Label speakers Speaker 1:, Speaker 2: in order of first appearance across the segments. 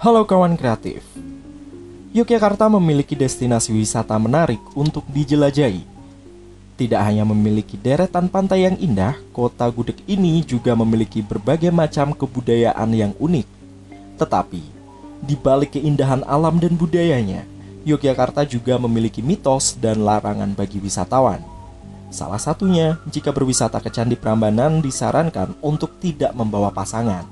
Speaker 1: Halo kawan kreatif. Yogyakarta memiliki destinasi wisata menarik untuk dijelajahi. Tidak hanya memiliki deretan pantai yang indah, kota gudeg ini juga memiliki berbagai macam kebudayaan yang unik. Tetapi, di balik keindahan alam dan budayanya, Yogyakarta juga memiliki mitos dan larangan bagi wisatawan. Salah satunya, jika berwisata ke Candi Prambanan disarankan untuk tidak membawa pasangan.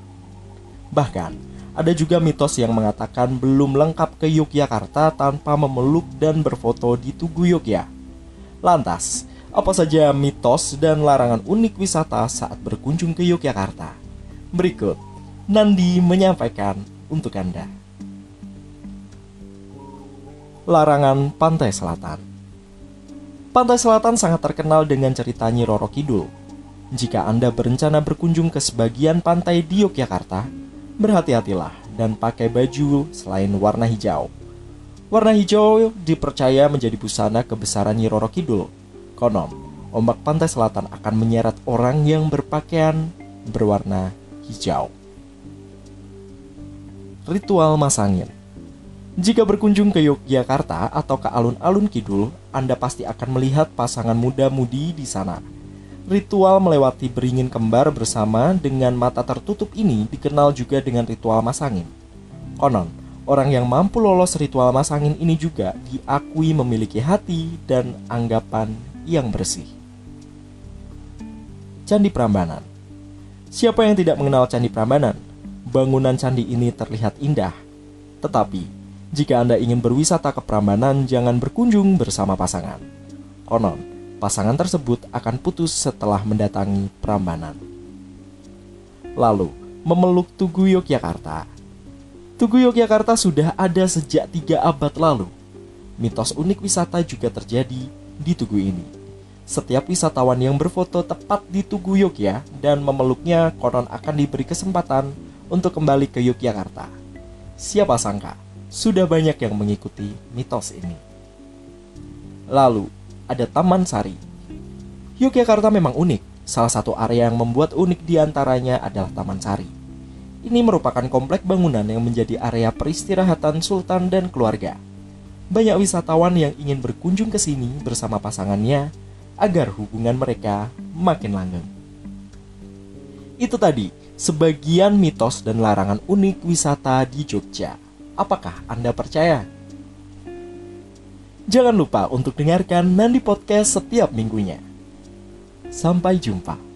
Speaker 1: Bahkan, ada juga mitos yang mengatakan belum lengkap ke Yogyakarta tanpa memeluk dan berfoto di Tugu Yogya. Lantas, apa saja mitos dan larangan unik wisata saat berkunjung ke Yogyakarta? Berikut, Nandi menyampaikan untuk Anda. Larangan Pantai Selatan Pantai Selatan sangat terkenal dengan cerita Nyi Roro Kidul. Jika Anda berencana berkunjung ke sebagian pantai di Yogyakarta, berhati-hatilah dan pakai baju selain warna hijau. Warna hijau dipercaya menjadi busana kebesaran Nyi Roro Kidul. Konon, ombak pantai selatan akan menyeret orang yang berpakaian berwarna hijau. Ritual Masangin jika berkunjung ke Yogyakarta atau ke alun-alun kidul, Anda pasti akan melihat pasangan muda-mudi di sana. Ritual melewati beringin kembar bersama dengan mata tertutup ini dikenal juga dengan ritual masangin. Konon, orang yang mampu lolos ritual masangin ini juga diakui memiliki hati dan anggapan yang bersih. Candi Prambanan Siapa yang tidak mengenal Candi Prambanan? Bangunan candi ini terlihat indah, tetapi jika Anda ingin berwisata ke Prambanan, jangan berkunjung bersama pasangan. Konon, pasangan tersebut akan putus setelah mendatangi Prambanan. Lalu, memeluk Tugu Yogyakarta. Tugu Yogyakarta sudah ada sejak tiga abad lalu. Mitos unik wisata juga terjadi di Tugu ini. Setiap wisatawan yang berfoto tepat di Tugu Yogyakarta dan memeluknya konon akan diberi kesempatan untuk kembali ke Yogyakarta. Siapa sangka, sudah banyak yang mengikuti mitos ini. Lalu, ada Taman Sari. Yogyakarta memang unik. Salah satu area yang membuat unik di antaranya adalah Taman Sari. Ini merupakan komplek bangunan yang menjadi area peristirahatan sultan dan keluarga. Banyak wisatawan yang ingin berkunjung ke sini bersama pasangannya agar hubungan mereka makin langgeng. Itu tadi sebagian mitos dan larangan unik wisata di Jogja. Apakah Anda percaya? Jangan lupa untuk dengarkan Nandi Podcast setiap minggunya. Sampai jumpa.